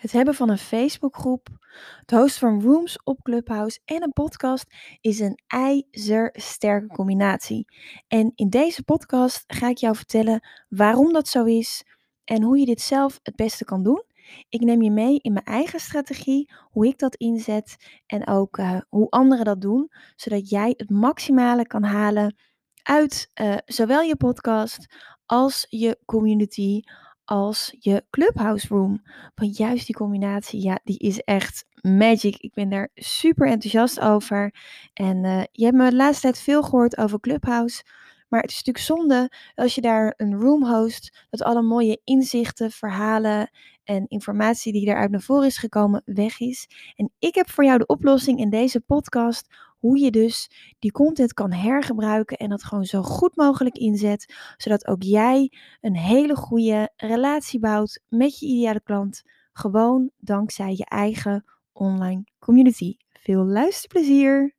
Het hebben van een Facebookgroep, het hosten van rooms op Clubhouse en een podcast is een ijzersterke combinatie. En in deze podcast ga ik jou vertellen waarom dat zo is en hoe je dit zelf het beste kan doen. Ik neem je mee in mijn eigen strategie, hoe ik dat inzet en ook uh, hoe anderen dat doen, zodat jij het maximale kan halen uit uh, zowel je podcast als je community als je Clubhouse Room. Want juist die combinatie, ja, die is echt magic. Ik ben daar super enthousiast over. En uh, je hebt me de laatste tijd veel gehoord over Clubhouse. Maar het is natuurlijk zonde als je daar een room host, dat alle mooie inzichten, verhalen en informatie die daaruit naar voren is gekomen weg is. En ik heb voor jou de oplossing in deze podcast hoe je dus die content kan hergebruiken en dat gewoon zo goed mogelijk inzet, zodat ook jij een hele goede relatie bouwt met je ideale klant, gewoon dankzij je eigen online community. Veel luisterplezier!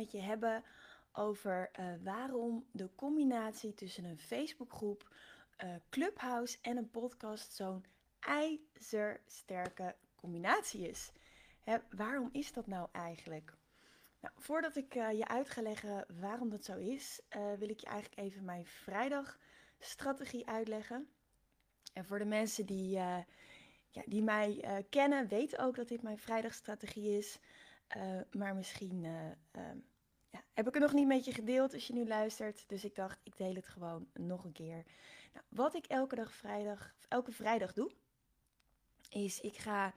met je hebben over uh, waarom de combinatie tussen een Facebookgroep, uh, Clubhouse en een podcast zo'n ijzersterke combinatie is. Hè, waarom is dat nou eigenlijk? Nou, voordat ik uh, je uit ga leggen waarom dat zo is, wil ik je eigenlijk even mijn vrijdagstrategie uitleggen. En voor de mensen die, ja, die mij kennen, weten ook dat dit mijn vrijdagstrategie is. Maar misschien uh, heb ik het nog niet met je gedeeld als je nu luistert. Dus ik dacht, ik deel het gewoon nog een keer. Nou, wat ik elke dag vrijdag, elke vrijdag doe, is ik ga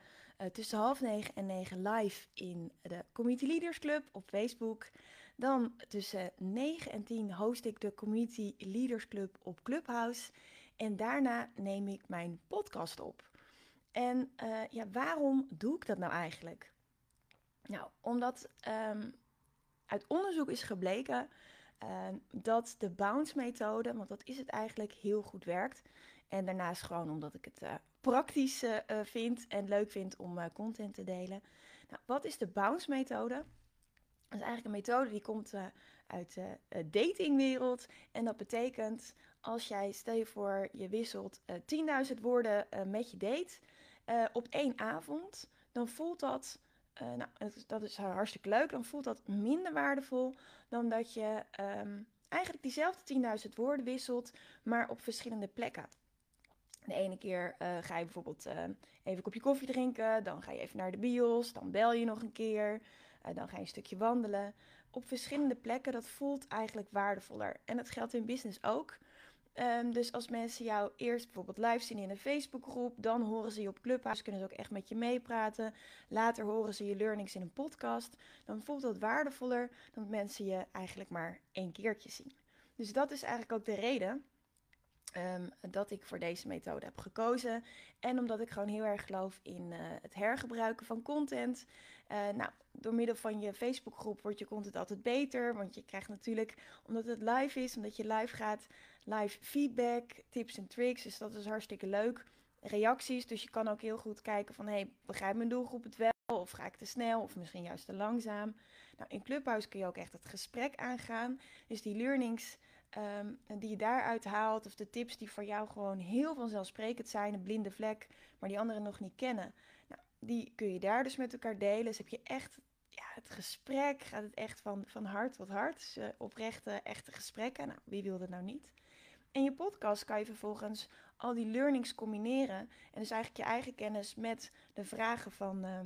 tussen half negen en negen live in de Community Leaders Club op Facebook. Dan tussen 9 en 10 host ik de Community Leaders Club op Clubhouse. En daarna neem ik mijn podcast op. En ja, waarom doe ik dat nou eigenlijk? Nou, omdat um, uit onderzoek is gebleken uh, dat de bounce-methode, want dat is het eigenlijk, heel goed werkt. En daarnaast gewoon omdat ik het uh, praktisch uh, vind en leuk vind om content te delen. Nou, wat is de bounce-methode? Dat is eigenlijk een methode die komt uit de datingwereld. En dat betekent als jij, stel je voor, je wisselt 10.000 woorden met je date op één avond, dan voelt dat uh, nou, dat is hartstikke leuk. Dan voelt dat minder waardevol dan dat je um, eigenlijk diezelfde 10.000 woorden wisselt, maar op verschillende plekken. De ene keer uh, ga je bijvoorbeeld uh, even een kopje koffie drinken, dan ga je even naar de bios, dan bel je nog een keer, dan ga je een stukje wandelen. Op verschillende plekken, dat voelt eigenlijk waardevoller. En dat geldt in business ook. Um, dus als mensen jou eerst bijvoorbeeld live zien in een Facebookgroep, dan horen ze je op Clubhouse, kunnen ze ook echt met je meepraten. Later horen ze je learnings in een podcast. Dan voelt dat waardevoller dan mensen je eigenlijk maar één keertje zien. Dus dat is eigenlijk ook de reden um, dat ik voor deze methode heb gekozen. En omdat ik gewoon heel erg geloof in uh, het hergebruiken van content. Uh, nou, door middel van je Facebookgroep wordt je content altijd beter. Want je krijgt natuurlijk, omdat het live is, omdat je live gaat, live feedback, tips en tricks. Dus dat is hartstikke leuk. Reacties, dus je kan ook heel goed kijken van, hey, begrijpt mijn doelgroep het wel? Of ga ik te snel? Of misschien juist te langzaam? Nou, in Clubhouse kun je ook echt het gesprek aangaan. Dus die learnings um, die je daaruit haalt, of de tips die voor jou gewoon heel vanzelfsprekend zijn, een blinde vlek, maar die anderen nog niet kennen. Nou, die kun je daar dus met elkaar delen. Dus heb je echt ja, het gesprek, gaat het echt van, van hart tot hart. Dus, uh, oprechte, echte gesprekken. Nou, wie wil dat nou niet? In je podcast kan je vervolgens al die learnings combineren. En dus eigenlijk je eigen kennis met de vragen van, uh,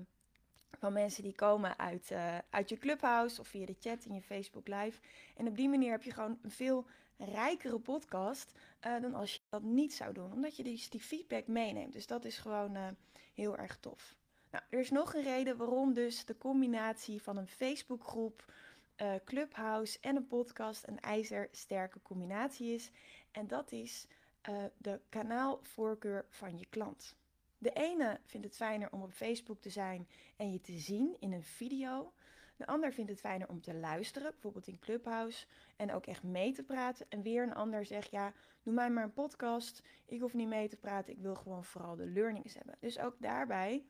van mensen die komen uit, uh, uit je clubhouse of via de chat in je Facebook Live. En op die manier heb je gewoon een veel rijkere podcast uh, dan als dat niet zou doen, omdat je dus die feedback meeneemt. Dus dat is gewoon heel erg tof. Nou, er is nog een reden waarom dus de combinatie van een Facebookgroep, uh, Clubhouse en een podcast een ijzersterke combinatie is. En dat is uh, de kanaalvoorkeur van je klant. De ene vindt het fijner om op Facebook te zijn en je te zien in een video. De ander vindt het fijner om te luisteren, bijvoorbeeld in Clubhouse, en ook echt mee te praten. En weer een ander zegt, ja, doe mij maar een podcast. Ik hoef niet mee te praten, ik wil gewoon vooral de learnings hebben. Dus ook daarbij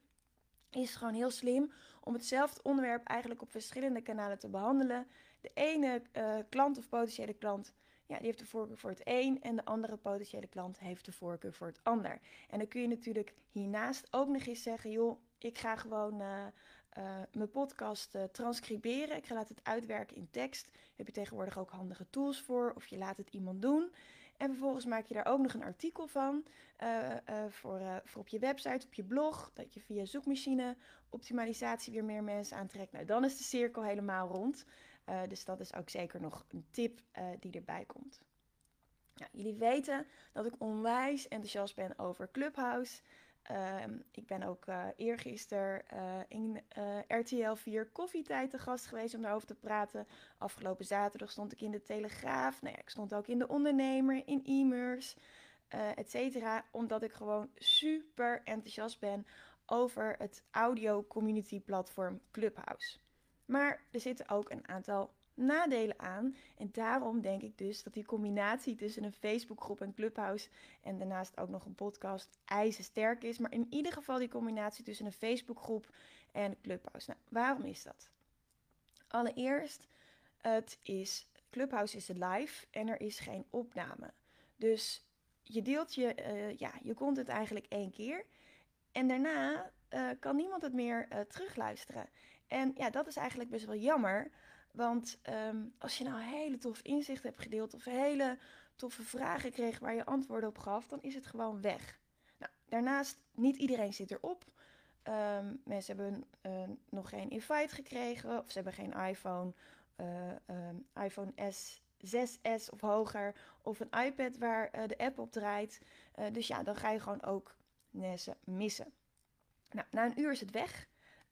is het gewoon heel slim om hetzelfde onderwerp eigenlijk op verschillende kanalen te behandelen. De ene uh, klant of potentiële klant ja, die heeft de voorkeur voor het een en de andere potentiële klant heeft de voorkeur voor het ander. En dan kun je natuurlijk hiernaast ook nog eens zeggen, joh, ik ga gewoon uh, uh, mijn podcast uh, transcriberen. Ik ga laten het uitwerken in tekst. Heb je tegenwoordig ook handige tools voor. Of je laat het iemand doen. En vervolgens maak je daar ook nog een artikel van voor, voor op je website, op je blog. Dat je via zoekmachine optimalisatie weer meer mensen aantrekt. Nou, dan is de cirkel helemaal rond. Uh, dus dat is ook zeker nog een tip uh, die erbij komt. Jullie weten dat ik onwijs enthousiast ben over Clubhouse. Uh, ik ben ook uh, eergisteren in RTL 4 Koffietijd te gast geweest om daarover te praten. Afgelopen zaterdag stond ik in de Telegraaf. Nou ja, ik stond ook in de Ondernemer, in e-mers, et cetera. Omdat ik gewoon super enthousiast ben over het audio community platform Clubhouse. Maar er zitten ook een aantal nadelen aan. En daarom denk ik dus dat die combinatie tussen een Facebookgroep en Clubhouse en daarnaast ook nog een podcast ijzersterk is. Maar in ieder geval die combinatie tussen een Facebookgroep en Clubhouse. Nou, waarom is dat? Allereerst, het is, Clubhouse is live en er is geen opname. Dus je deelt je, uh, ja, je content eigenlijk één keer. En daarna uh, kan niemand het meer uh, terugluisteren. En ja, dat is eigenlijk best wel jammer. Want um, als je nou hele tof inzicht hebt gedeeld of hele toffe vragen kreeg waar je antwoorden op gaf, dan is het gewoon weg. Nou, daarnaast, niet iedereen zit erop. Um, mensen hebben uh, nog geen invite gekregen of ze hebben geen iPhone, uh, um, iPhone S 6S of hoger of een iPad waar uh, de app op draait. dus ja, dan ga je gewoon ook mensen missen. Nou, na een uur is het weg.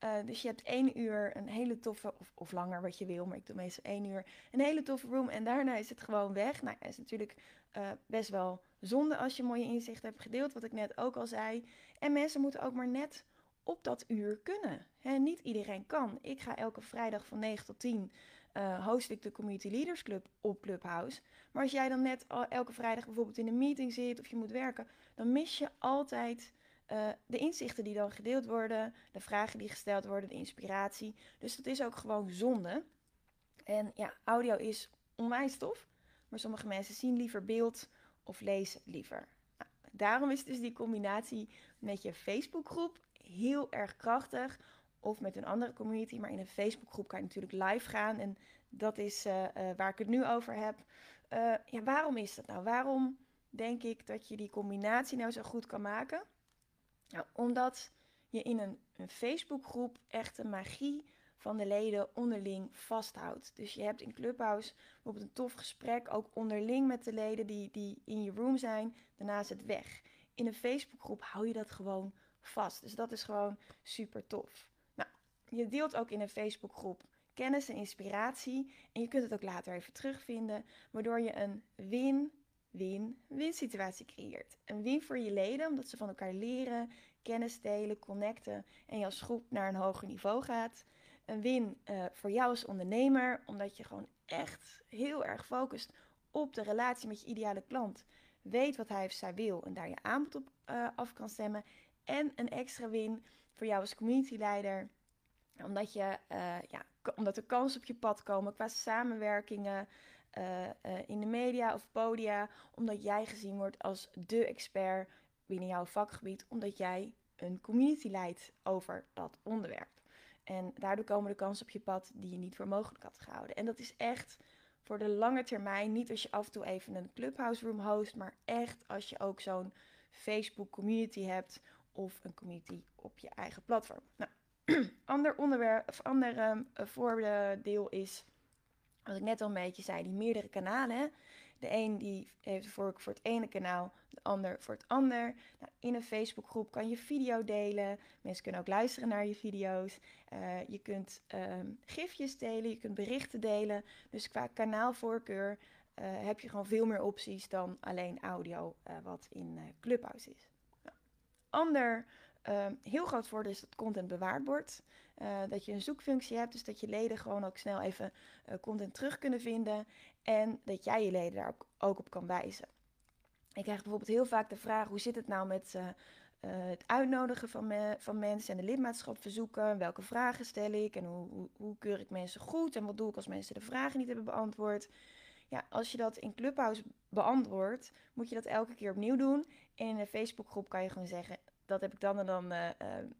Uh, dus je hebt één uur een hele toffe, of, of, langer wat je wil, maar ik doe meestal één uur, een hele toffe room en daarna is het gewoon weg. Nou, is natuurlijk uh, best wel zonde als je mooie inzichten hebt gedeeld, wat ik net ook al zei. En mensen moeten ook maar net op dat uur kunnen. Niet iedereen kan. Ik ga elke vrijdag van 9 tot 10 uh, host ik de Community Leaders Club op Clubhouse. Maar als jij dan net elke vrijdag bijvoorbeeld in een meeting zit of je moet werken, dan mis je altijd uh, de inzichten die dan gedeeld worden, de vragen die gesteld worden, de inspiratie. Dus dat is ook gewoon zonde. En ja, audio is onwijs tof, maar sommige mensen zien liever beeld of lezen liever. Nou, daarom is dus die combinatie met je Facebookgroep heel erg krachtig. Of met een andere community, maar in een Facebookgroep kan je natuurlijk live gaan. En dat is uh, uh, waar ik het nu over heb. ja, waarom is dat nou? Waarom denk ik dat je die combinatie nou zo goed kan maken? Nou, omdat je in een, Facebookgroep echt de magie van de leden onderling vasthoudt. Dus je hebt in Clubhouse bijvoorbeeld een tof gesprek, ook onderling met de leden die, die in je room zijn. Daarna is het weg. In een Facebookgroep hou je dat gewoon vast. Dus dat is gewoon super tof. Nou, je deelt ook in een Facebookgroep kennis en inspiratie. En je kunt het ook later even terugvinden, waardoor je een win win-win situatie creëert. Een win voor je leden, omdat ze van elkaar leren, kennis delen, connecten en je als groep naar een hoger niveau gaat. Een win uh, voor jou als ondernemer, omdat je gewoon echt heel erg focust op de relatie met je ideale klant. Weet wat hij of zij wil en daar je aanbod op uh, af kan stemmen. En een extra win voor jou als communityleider, omdat, je, uh, ja, omdat er kansen op je pad komen qua samenwerkingen, uh, uh, in de media of podia, omdat jij gezien wordt als de expert binnen jouw vakgebied, omdat jij een community leidt over dat onderwerp. En daardoor komen de kansen op je pad die je niet voor mogelijk had gehouden. En dat is echt voor de lange termijn, niet als je af en toe even een clubhouse room host, maar echt als je ook zo'n Facebook community hebt of een community op je eigen platform. Nou, ander onderwerp of ander um, voordeel is wat ik net al een beetje zei, die meerdere kanalen. de een die heeft voor, voor het ene kanaal, de ander voor het ander. Nou, in een Facebookgroep kan je video delen. Mensen kunnen ook luisteren naar je video's. Uh, je kunt um, gifjes delen, je kunt berichten delen. Dus qua kanaalvoorkeur uh, heb je gewoon veel meer opties dan alleen audio, uh, wat in Clubhouse is. Nou, ander uh, heel groot voordeel is dat content bewaard wordt. Uh, dat je een zoekfunctie hebt, dus dat je leden gewoon ook snel even uh, content terug kunnen vinden. En dat jij je leden daar ook, op kan wijzen. Ik krijg bijvoorbeeld heel vaak de vraag: hoe zit het nou met het uitnodigen van, van mensen en de lidmaatschap verzoeken? Welke vragen stel ik en hoe, hoe, hoe keur ik mensen goed? En wat doe ik als mensen de vragen niet hebben beantwoord? Ja, als je dat in Clubhouse beantwoordt, moet je dat elke keer opnieuw doen. In een Facebookgroep kan je gewoon zeggen: dat heb ik dan en dan uh,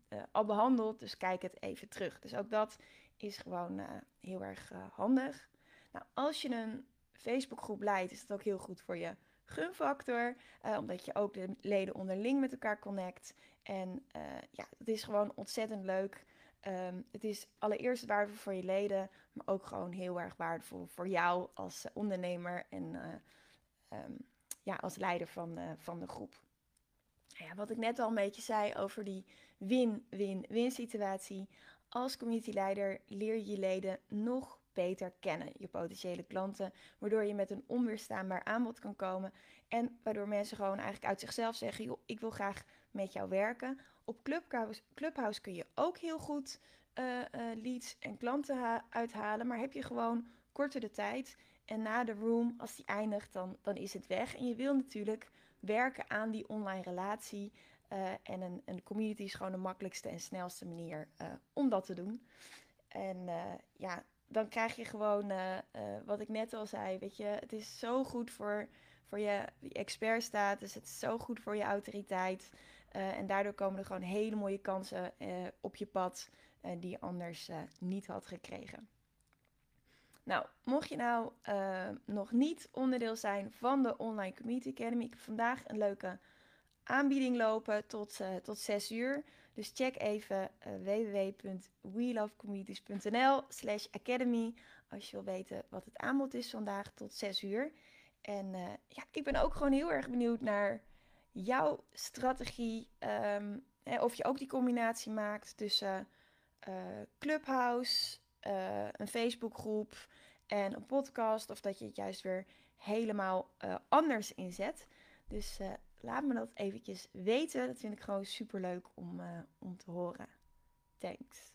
uh, al behandeld, dus kijk het even terug. Dus ook dat is gewoon heel erg handig. Nou, als je een Facebookgroep leidt, is dat ook heel goed voor je gunfactor, omdat je ook de leden onderling met elkaar connect. En ja, het is gewoon ontzettend leuk. Um, het is allereerst waardevol voor je leden, maar ook gewoon heel erg waardevol voor jou als ondernemer en um, ja, als leider van, van de groep ja, wat ik net al een beetje zei over die win-win-win situatie. Als communityleider leer je je leden nog beter kennen, je potentiële klanten, waardoor je met een onweerstaanbaar aanbod kan komen en waardoor mensen gewoon eigenlijk uit zichzelf zeggen, joh, ik wil graag met jou werken. Op Clubhouse, kun je ook heel goed uh, uh, leads en klanten uithalen, maar heb je gewoon korter de tijd en na de room, als die eindigt, dan, dan is het weg. En je wil natuurlijk werken aan die online relatie. Uh, en een, een, community is gewoon de makkelijkste en snelste manier uh, om dat te doen. En uh, ja, dan krijg je gewoon, wat ik net al zei, weet je, het is zo goed voor, voor je, je expertstatus, het is zo goed voor je autoriteit. en daardoor komen er gewoon hele mooie kansen op je pad die je anders niet had gekregen. Nou, mocht je nou uh, nog niet onderdeel zijn van de Online Community Academy, ik heb vandaag een leuke aanbieding lopen tot, uh, tot 6 uur. Dus check even uh, www.welovecommunities.nl slash academy als je wil weten wat het aanbod is vandaag tot 6 uur. En ja, ik ben ook gewoon heel erg benieuwd naar jouw strategie. Um, hè, of je ook die combinatie maakt tussen Clubhouse, uh, een Facebookgroep en een podcast. Of dat je het juist weer helemaal uh, anders inzet. Dus uh, laat me dat eventjes weten. Dat vind ik gewoon super leuk om, om te horen. Thanks.